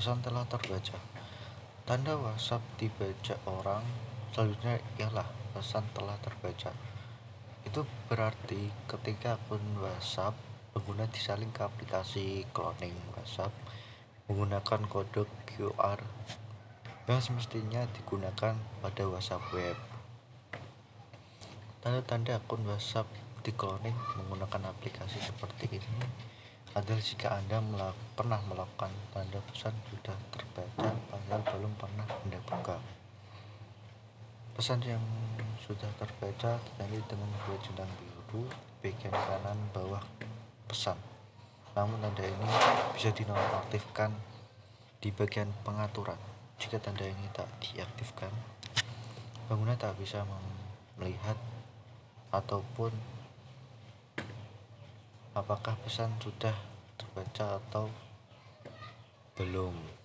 pesan telah terbaca. Tanda WhatsApp dibaca orang selanjutnya ialah pesan telah terbaca. Itu berarti ketika akun WhatsApp pengguna disalin ke aplikasi cloning WhatsApp menggunakan kode QR yang semestinya digunakan pada WhatsApp web. Tanda-tanda akun WhatsApp di cloning menggunakan aplikasi seperti ini adalah jika Anda melak pernah melakukan tanda pesan sudah terbaca padahal belum pernah Anda buka. Pesan yang sudah terbaca ditandai dengan dua centang biru bagian kanan bawah pesan. Namun tanda ini bisa dinonaktifkan di bagian pengaturan. Jika tanda ini tak diaktifkan, pengguna tak bisa melihat ataupun apakah pesan sudah terbaca atau belum.